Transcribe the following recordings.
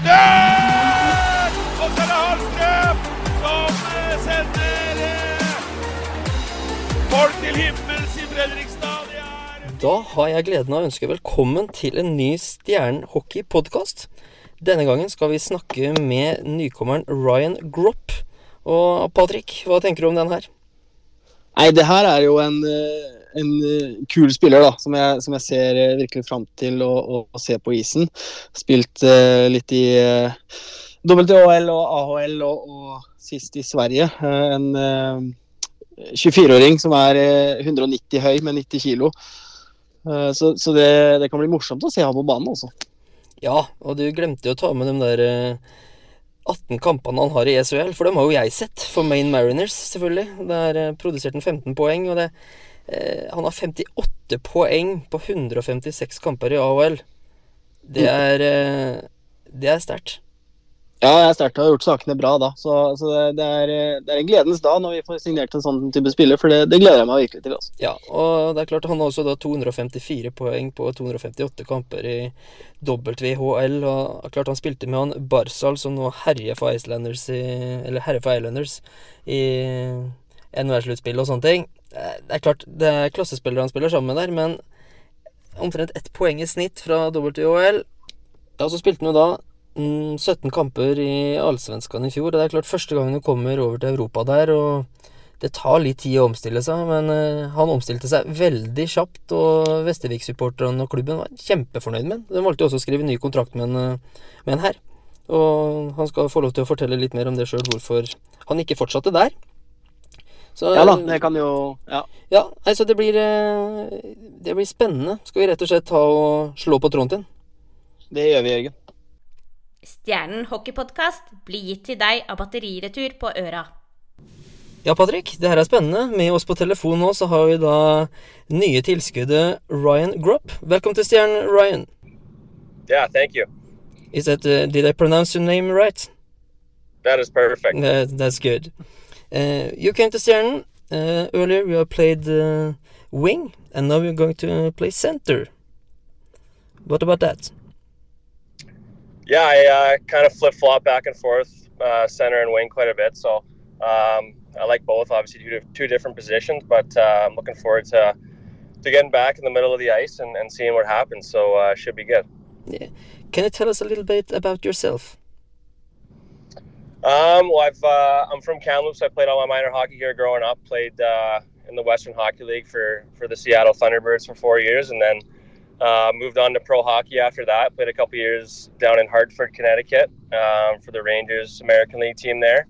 Redder! Og så er det Hallstrøm som eh, sender eh, folk til himmels i Fredrikstad. Det er Da har jeg gleden av å ønske velkommen til en ny Stjernen-hockey-podkast. Denne gangen skal vi snakke med nykommeren Ryan Gropp. Og Patrick, hva tenker du om den her? Nei, det her er jo en, eh, en eh, kul spiller, da, som jeg, som jeg ser eh, virkelig fram til å, å, å se på isen. Spilt uh, litt i uh, WHL og AHL og, og sist i Sverige. Uh, en eh, 24-åring som er eh, 190 høy med 90 kilo. Eh, så så det, det kan bli morsomt å se ham på banen også. Ja, og du glemte jo å ta med de der eh, 18 kampene han har i ESL, for dem har jo jeg sett. For Maine Mariners, selvfølgelig. Det er han produsert en 15 poeng, og det Han har 58 poeng på 156 kamper i AHL. Det er eh, Det er sterkt. Ja, jeg er sterkt og har gjort sakene bra da. Så, så det, det, er, eh, det er en gledens dag når vi får signert en sånn type spiller, for det, det gleder jeg meg virkelig til. Også. Ja, og det er klart han har også da 254 poeng på 258 kamper i WHL. Og klart han spilte med han Barzal, som nå herjer for Islanders i Eller herjer for Islanders i NHL-sluttspillet og sånne ting. Det er klart, det er klassespillere han spiller sammen med der, men omtrent ett poeng i snitt fra WHL. Ja, så spilte han jo da mm, 17 kamper i Allsvenskan i fjor. og Det er klart første gangen han kommer over til Europa der, og det tar litt tid å omstille seg, men eh, han omstilte seg veldig kjapt, og Vestervik-supporterne og klubben var kjempefornøyd med han. De valgte også å skrive ny kontrakt med han, eh, med han her. Og han skal få lov til å fortelle litt mer om det sjøl, hvorfor han ikke fortsatte der. Så, Ja da, det kan jo Ja. ja, altså det blir eh, Det blir spennende. Skal vi rett og slett ta og slå på tråden din? Det gjør vi, Jørgen. Stjernen hockeypodkast blir gitt til deg av Batteriretur på Øra. Ja, Patrick, det her er spennende. Med oss på telefon nå så har vi da nye tilskuddet Ryan Gropp. Velkommen til Stjernen, Ryan. Yeah, thank you. Is that uh, did I pronounce your name right? That is perfect. Uh, that's good. Uh, you came to Stjernen uh, earlier. You have played uh, wing, and now you're going to play center. What about that? Yeah, I uh, kind of flip flop back and forth, uh, center and wing quite a bit. So um, I like both. Obviously, two, two different positions, but uh, I'm looking forward to to getting back in the middle of the ice and, and seeing what happens. So uh, should be good. Yeah. Can you tell us a little bit about yourself? Um, well, I've uh, I'm from Kamloops. I played all my minor hockey here growing up. Played uh, in the Western Hockey League for for the Seattle Thunderbirds for four years, and then uh, moved on to pro hockey after that. Played a couple years down in Hartford, Connecticut, um, for the Rangers American League team there.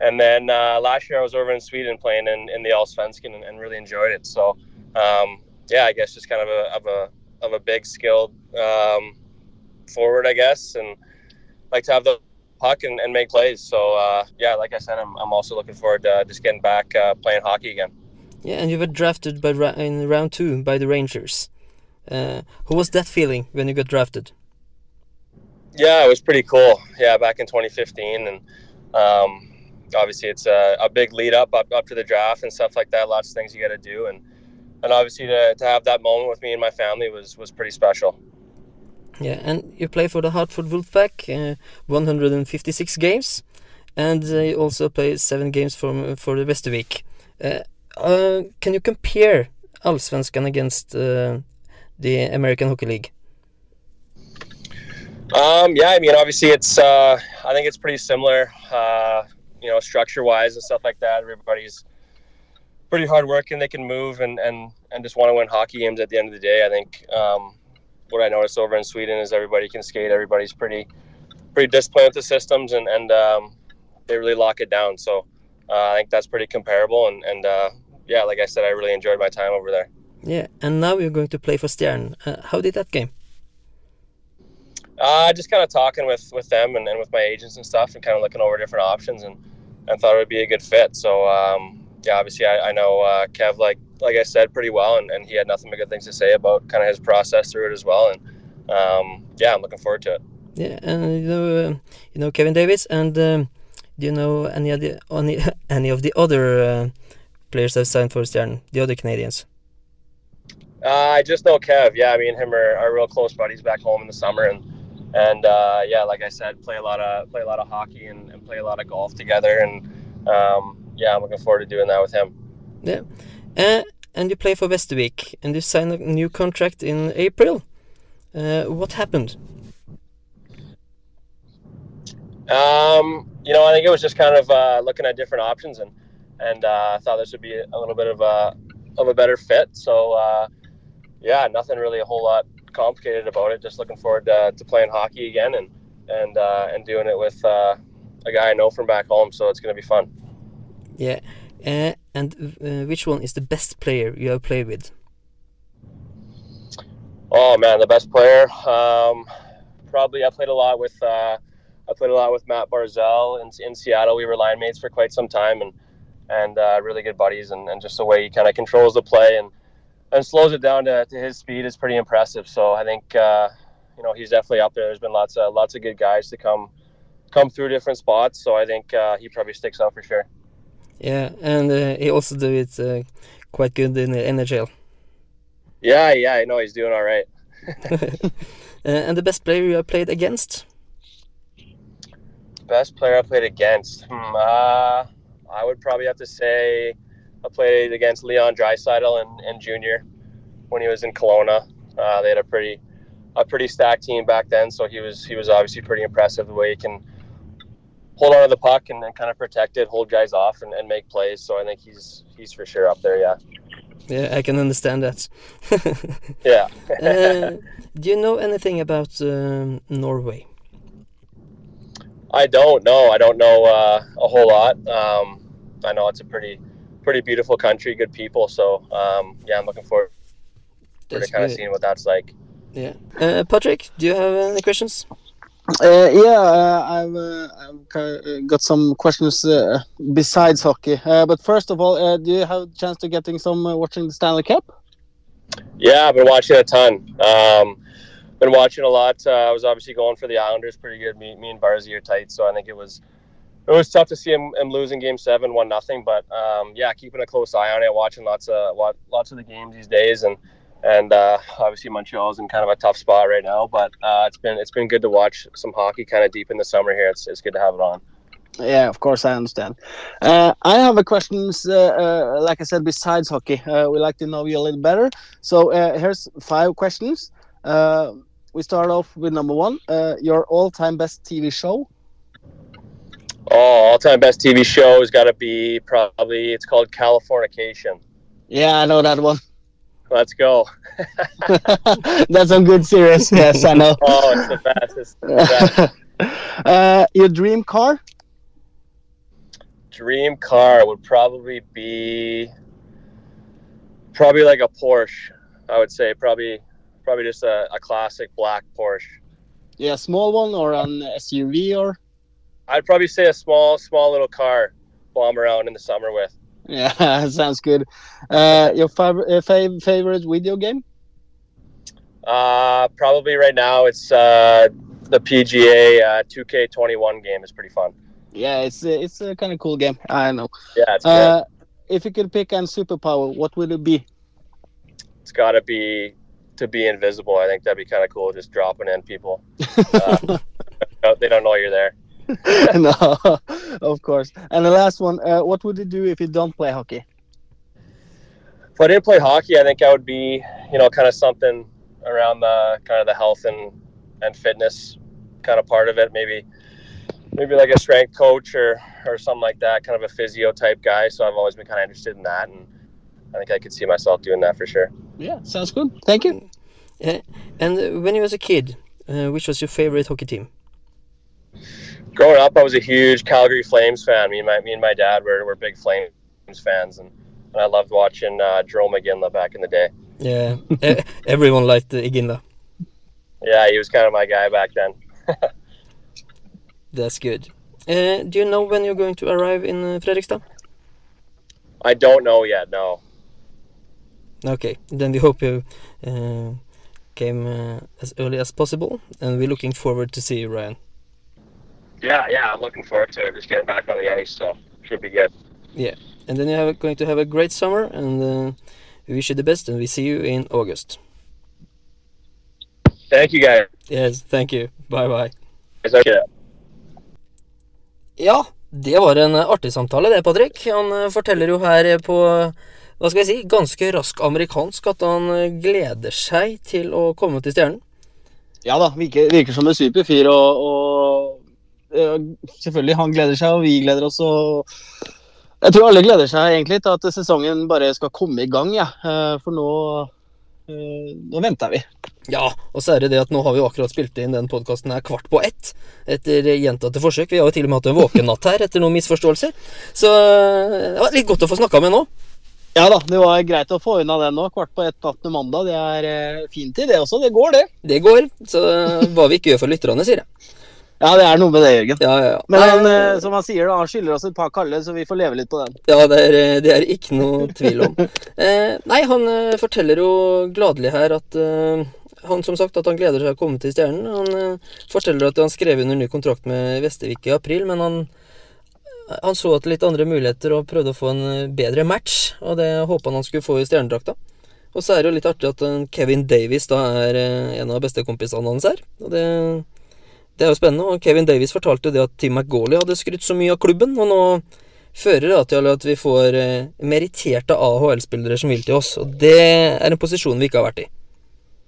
And then uh, last year I was over in Sweden playing in, in the Allsvenskan and, and really enjoyed it. So um, yeah, I guess just kind of a of a of a big skilled um, forward, I guess, and like to have the puck and, and make plays. So uh, yeah, like I said, I'm, I'm also looking forward to just getting back uh, playing hockey again. Yeah, and you were drafted by in round two by the Rangers. Uh, how was that feeling when you got drafted? Yeah, it was pretty cool. Yeah, back in 2015, and um, obviously it's a, a big lead up, up up to the draft and stuff like that. Lots of things you got to do, and and obviously to, to have that moment with me and my family was was pretty special. Yeah, and you play for the Hartford Wolfpack, uh, 156 games, and uh, you also play seven games for for the Westervik. Uh, uh, can you compare Allsvenskan against uh, the American Hockey League? Um, yeah, I mean, obviously, it's. Uh, I think it's pretty similar. Uh, you know, structure-wise and stuff like that. Everybody's pretty hard working. They can move and and and just want to win hockey games at the end of the day. I think um, what I noticed over in Sweden is everybody can skate. Everybody's pretty pretty disciplined with the systems, and and um, they really lock it down. So uh, I think that's pretty comparable. And and uh, yeah, like I said, I really enjoyed my time over there. Yeah, and now you're going to play for Stjern. Uh, how did that game? Uh, just kind of talking with with them and, and with my agents and stuff, and kind of looking over different options, and and thought it would be a good fit. So um, yeah, obviously I, I know uh, Kev like like I said pretty well, and, and he had nothing but good things to say about kind of his process through it as well. And um, yeah, I'm looking forward to it. Yeah, and you know, uh, you know Kevin Davis, and um, do you know any of the any, any of the other uh, players that signed for Stjern, the other Canadians? Uh, I just know Kev. Yeah, me and him are, are real close buddies back home in the summer, and and uh, yeah, like I said, play a lot of play a lot of hockey and, and play a lot of golf together. And um, yeah, I'm looking forward to doing that with him. Yeah. Uh, and you play for Westervik, and you sign a new contract in April. Uh, what happened? Um, you know, I think it was just kind of uh, looking at different options, and and uh, I thought this would be a little bit of a of a better fit. So uh, yeah, nothing really a whole lot complicated about it. Just looking forward to, to playing hockey again and and uh, and doing it with uh, a guy I know from back home. So it's going to be fun. Yeah. Uh, and uh, which one is the best player you have played with? Oh man, the best player. Um, probably I played a lot with. Uh, I played a lot with Matt Barzell in, in Seattle. We were line mates for quite some time, and and uh, really good buddies. And, and just the way he kind of controls the play and and slows it down to, to his speed is pretty impressive. So I think uh, you know he's definitely up there. There's been lots of lots of good guys to come come through different spots. So I think uh, he probably sticks out for sure. Yeah, and uh, he also do it uh, quite good in the NHL. Yeah, yeah, I know he's doing all right. Uh, and the best player you have played against? Best player I played against. Hmm, uh, I would probably have to say I played against Leon Dreisaitl and, and Junior when he was in Kelowna. Uh, they had a pretty a pretty stacked team back then, so he was he was obviously pretty impressive the way he can hold on to the puck and, and kind of protect it, hold guys off, and, and make plays. So I think he's he's for sure up there. Yeah. Yeah, I can understand that. Yeah. uh, do you know anything about um, Norway? I don't know. I don't know uh, a whole lot. Um, I know it's a pretty pretty beautiful country, good people. So um, yeah, I'm looking forward to That's kind of seeing what that's like. Yeah. Uh, Patrick, do you have any questions? Uh, yeah, uh, I've, uh, I've uh, got some questions uh, besides hockey. Uh, but first of all, do you have a chance to getting some watching the Stanley Cup? Yeah, I've been watching a ton. Um, been watching a lot. I was obviously going for the Islanders pretty good. Me, me and Barzy are tight, so I think it was it was tough to see him, him losing Game Seven, one nothing. But um, yeah, keeping a close eye on it, watching lots of lot, lots of the games these days, and and uh, obviously Montreal's in kind of a tough spot right now. But uh, it's been it's been good to watch some hockey kind of deep in the summer here. It's it's good to have it on. Yeah, of course, I understand. Uh, I have a questions, uh, uh, like I said, besides hockey. Uh, we like to know you a little better. So uh, here's five questions. Uh, we start off with number one. Uh, your all-time best TV show? Oh, all time best TV show has got to be probably it's called Californication. Yeah, I know that one. Let's go. That's some good series. Yes, I know. Oh, it's the best. It's the best. uh, your dream car? dream car would probably be probably like a Porsche. I would say probably probably just a, a classic black Porsche. Yeah, small one or an SUV or? I'd probably say a small small little car bomb around in the summer with. Yeah, sounds good. Uh, your fav- uh, fav- favorite video game? Uh, probably right now it's uh, the PGA uh, 2K21 game is pretty fun. Yeah, it's a, it's a kind of cool game. I know. Yeah, it's good. Uh, if you could pick a superpower, what would it be? it's got to be to be invisible. I think that'd be kind of cool, just dropping in people. Uh, they don't know you're there. no, of course. And the last one, uh, what would you do if you don't play hockey? if I didn't play hockey, I think I would be, you know, kind of something around the kind of the health and and fitness kind of part of it. Maybe maybe like a strength coach or or something like that, kind of a physio type guy. So I've always been kind of interested in that, and I think I could see myself doing that for sure. Yeah, sounds good. Thank you. Yeah. And uh, when you was a kid, uh, which was your favorite hockey team? Growing up, I was a huge Calgary Flames fan. Me and my me and my dad were, were big Flames fans, and, and I loved watching uh, Jerome McGinley back in the day. Yeah, everyone liked Iginla. Yeah, he was kind of my guy back then. That's good. Uh, do you know when you're going to arrive in uh, Fredrikstad? I don't know yet. No. Okay, then we hope you uh, came uh, as early as possible, and we're looking forward to see you, Ryan. Yeah, yeah, I'm looking forward to it. Just getting back on the ice, so should be good. And then you're going to have a great summer, and uh, we wish you the best, and we see you in August. Thank you, guys. Yes, thank you. Bye, bye. Okay. Ja, det var en artig samtale det, Patrick. Han eh, forteller jo her eh, på hva skal jeg si, ganske rask amerikansk at han eh, gleder seg til å komme til Stjernen. Ja da, virker, virker som en super fyr, og, og selvfølgelig, han gleder seg, og vi gleder oss. og Jeg tror alle gleder seg egentlig til at sesongen bare skal komme i gang, ja. Eh, for nå, eh, nå venter vi. Ja, og så er det det at nå har vi jo akkurat spilt inn den podkasten her kvart på ett. Etter gjentatte forsøk. Vi har jo til og med hatt en våkennatt her etter noen misforståelser. Så eh, det var litt godt å få snakka med nå. Ja da, det var greit å få unna den nå. Kvart på ett natt til mandag. Det er Fint fin tid, det også. Det går, det. Det går. Så hva vi ikke gjør for lytterne, sier jeg. Ja, det er noe med det, Jørgen. Ja, ja, ja. Men han, eh, som han sier, da, han skylder oss et par kalde, så vi får leve litt på den. Ja, det er, det er ikke noe tvil om. Eh, nei, han eh, forteller jo gladelig her at eh, han som sagt at han gleder seg å komme til Stjernen. Han eh, forteller at han skrev under ny kontrakt med Vestervik i april, men han, han så etter litt andre muligheter og prøvde å få en eh, bedre match, og det håpa han han skulle få i stjernedrakta. Og så er det jo litt artig at eh, Kevin Davies da er eh, en av bestekompisene hans her. Og det, det er jo spennende. Og Kevin Davies fortalte jo det at Tim McGauley hadde skrytt så mye av klubben, og nå fører det til at vi får eh, meritterte AHL-spillere som vil til oss. Og det er en posisjon vi ikke har vært i.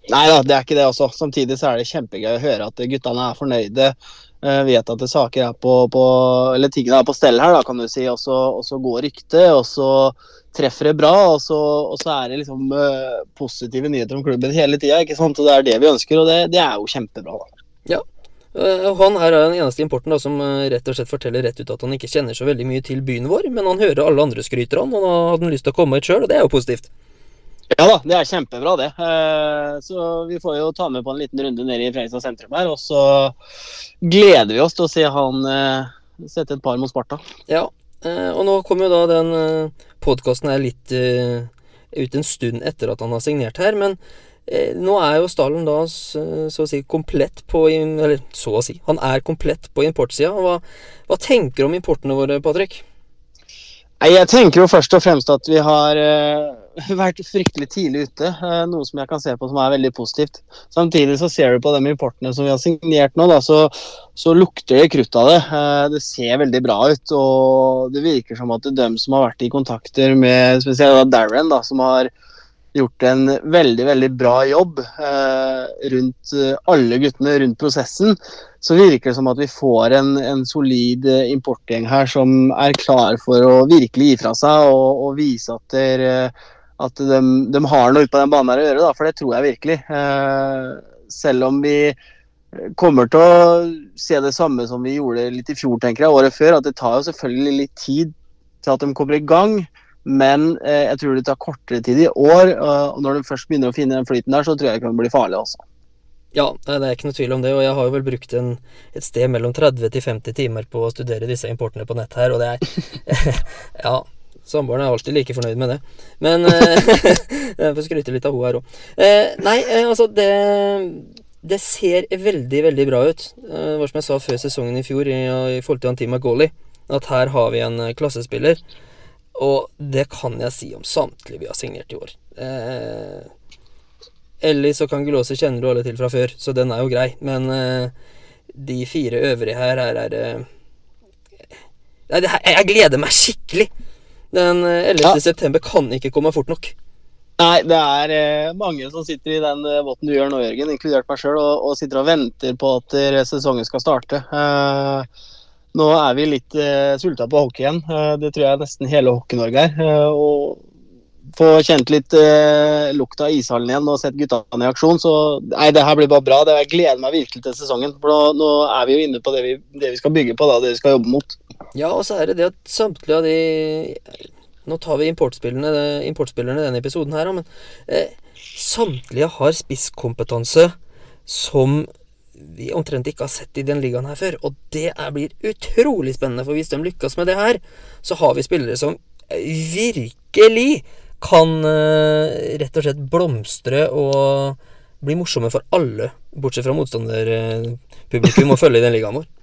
Nei da, det er ikke det også. Samtidig så er det kjempegøy å høre at guttene er fornøyde. Eh, vet at det saker er på, på Eller tingene er på stell her, da, kan du si. Og så, og så går ryktet, og så treffer det bra. Og så, og så er det liksom uh, positive nyheter om klubben hele tida. Det er det vi ønsker, og det, det er jo kjempebra. da. Og Han her er den eneste importen da, som eh, rett og slett forteller rett ut at han ikke kjenner så veldig mye til byen vår, men han hører alle andre skryter han, og da hadde han lyst til å komme hit sjøl, og det er jo positivt. Ja da, det er kjempebra, det. Eh, Så vi får jo ta med på en liten runde nede i Fredrikstad sentrum her. Og så gleder vi oss til å se han eh, sette et par mot Sparta. Ja, eh, og nå kommer jo da den podkasten her litt eh, ut en stund etter at han har signert her, men eh, nå er jo Stallen da så, å si komplett på Eller så å si, han er komplett på importsida. Hva, hva tenker du om importene våre, Patrick? Jeg tenker jo først og fremst at vi har eh, vært fryktelig tidlig ute. eh, noe som jeg kan se på som er veldig positivt. Samtidig så ser du på de importene som vi har signert nå, da, så, så lukter det krutt av det. Eh, det ser veldig bra ut. Og det virker som at det er dem som har vært i kontakter med spesielt Darren, da, som har gjort en veldig veldig bra jobb eh, rundt eh, alle guttene rundt prosessen, så virker det som at vi får en, en solid eh, importgjeng her som er klar for å virkelig gi fra seg og, og vise at, der, eh, at de, de har noe ute på den banen her å gjøre, da, for det tror jeg virkelig. Eh, selv om vi kommer til å se det samme som vi gjorde litt i fjor, tenker jeg, året før. At det tar jo selvfølgelig litt tid til at de kommer i gang. Men eh, jeg tror det tar kortere tid i år. og når du først begynner å finne den flyten der, så tror jeg det kan bli farlig. også. Ja, det er ikke noe tvil om det, og jeg har jo vel brukt en, et sted mellom 30 til 50 timer på å studere disse importene på nett her, og det er Ja. Samboeren er alltid like fornøyd med det. Men eh, Jeg får skryte litt av henne her òg. Eh, nei, eh, altså det Det ser veldig, veldig bra ut. Eh, Det var som jeg sa før sesongen i fjor i, i forhold til Antima Goli, at her har vi en klassespiller. Og det kan jeg si om samtlige vi har signert i år. Eh, Ellis og Kangelåse kjenner du alle til fra før, så den er jo grei. Men eh, de fire øvrige her her er eh, Nei, det her, jeg gleder meg skikkelig! Den eh, 11. Ja. september kan ikke komme fort nok. Nei, det er eh, mange som sitter i den eh, båten du gjør nå, Jørgen, inkludert meg sjøl, og, og sitter og venter på at eh, sesongen skal starte. Eh, nå er vi litt uh, sulta på hockey igjen. Uh, det tror jeg nesten hele Hockey-Norge er. Uh, og få kjent litt uh, lukta av ishallen igjen og sett guttene i aksjon. Så nei, det her blir bare bra. Det, jeg gleder meg virkelig til sesongen. For nå, nå er vi jo inne på det vi, det vi skal bygge på, da, det vi skal jobbe mot. Ja, og så er det det at samtlige av de Nå tar vi importspillerne, importspillerne denne episoden her, men eh, samtlige har spisskompetanse som vi omtrent ikke har sett i den ligaen her før. Og det er, blir utrolig spennende, for hvis de lykkes med det her, så har vi spillere som virkelig kan eh, rett og slett blomstre og bli morsomme for alle, bortsett fra motstanderpublikum, og følge i den ligaen vår.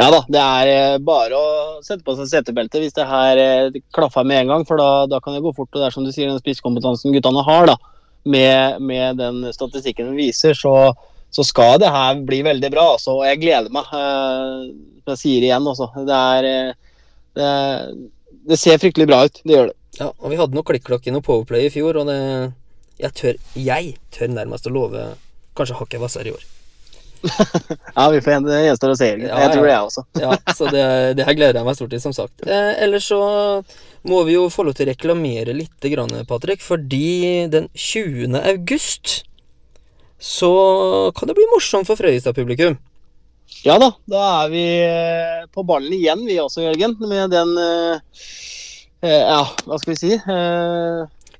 Ja da, det er eh, bare å sette på seg setebelte hvis det her eh, klaffer med en gang. For da, da kan det gå fort. Og det er som du sier, den spisskompetansen guttene har, da, med, med den statistikken de viser, så, så skal det her bli veldig bra. Altså. Og jeg gleder meg. Eh, jeg sier det igjen også. Det, er, eh, det, det, ser fryktelig bra ut. Det gjør det. Ja, og vi hadde noe klikk-klokk i noe Powerplay i fjor, og det, jeg, tør, jeg tør nærmest å love kanskje hakket hvassere i år. ja, vi får gjenstår å se. Ja, jeg tror det, jeg også. ja, så det, det, her gleder jeg meg stort til, som sagt. Eh, ellers så må vi jo få lov til å reklamere litt, Patrick, fordi den 20. august så kan det bli morsomt for Frøyestad-publikum. Ja da, da er vi eh, på ballen igjen vi også, Jørgen. Med den uh, Ja, hva skal vi si?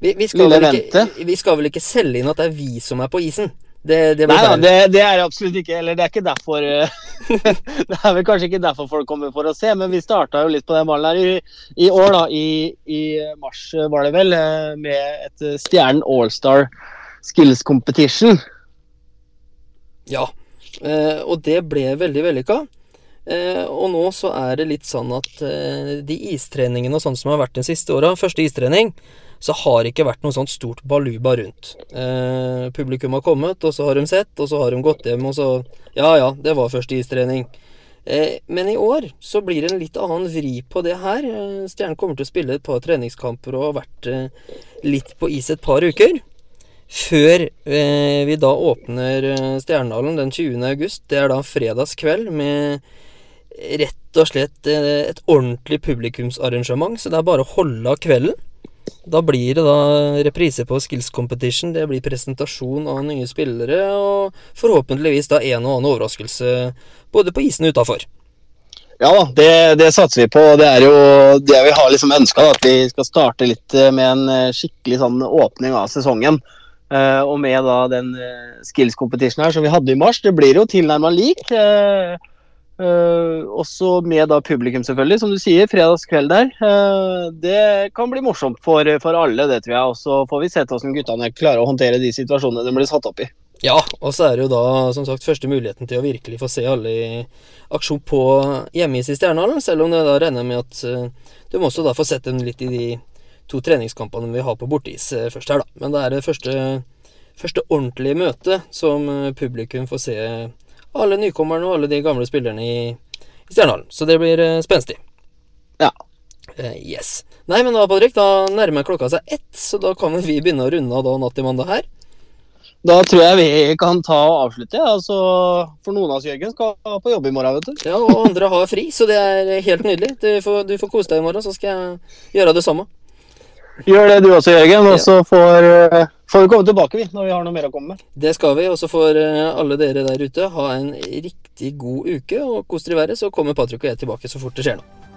Vi, vi, skal ikke, vi, skal vel ikke selge inn at det er vi som er på isen? Det, det Nei da, det, det, er det absolutt ikke. Eller det er ikke derfor Det er vel kanskje ikke derfor folk kommer for å se, men vi starta jo litt på den ballen her i, i år, da. I, I, mars var det vel, med et Stjernen Allstar Skills Competition. Ja, Eh, og det ble veldig vellykka. Eh, og nå så er det litt sånn at eh, de istreningene og sånn som har vært de siste åra, første istrening, så har det ikke vært noe sånt stort baluba rundt. Eh, publikum har kommet, og så har de sett, og så har de gått hjem, og så Ja ja, det var første istrening. Men i år så blir det en litt annen vri på det her. Stjernen kommer til å spille et par treningskamper og har vært litt på is et par uker. Før eh, vi da åpner Stjernedalen den 20. august, det er da fredagskveld med rett og slett eh, et ordentlig publikumsarrangement, så det er bare å holde av kvelden. Da blir det da reprise på Skills Competition, det blir presentasjon av nye spillere, og forhåpentligvis da en og annen overraskelse både på isen og utafor. Ja da, det, det, satser vi på. Det er jo det vi har liksom ønska, at vi skal starte litt med en skikkelig sånn åpning av sesongen. Uh, og med da den uh, skills competition her som vi hadde i mars, det blir jo tilnærma lik. Uh, også med da publikum, selvfølgelig, som du sier. Fredagskveld der. det kan bli morsomt for, for, alle, det tror jeg. Og så får vi se hvordan guttene klarer å håndtere de situasjonene de blir satt opp i. Ja, og så er det jo da som sagt første muligheten til å virkelig få se alle i aksjon på hjemmeis i Stjernehallen. Selv om det da regner med at du må også da få sett dem litt i de to treningskampene vi har på borteis eh, først her, da. Men det er det første, første ordentlige møtet som eh, publikum får se alle nykommerne og alle de gamle spillerne i, i Stjernehallen. Så det blir spenstig. Ja. Yes. Nei, men da, Patrick, da nærmer klokka seg ett, så da kan vi begynne å runde av da natt til mandag her. Da tror jeg vi kan ta og avslutte. Altså, for noen av oss, Jørgen, skal på jobb i morgen. vet du. Ja, Og andre har fri, så det er helt nydelig. Du får, du får kose deg i morgen, så skal jeg gjøre det samme. Gjør det du også, Jørgen. Og så får, eh, får, vi komme tilbake vi, når vi har noe mer å komme med. Det skal vi. Og så får eh, alle dere der ute ha en riktig god uke. Og kos dere i været, så kommer Patrick og jeg tilbake så fort det skjer noe.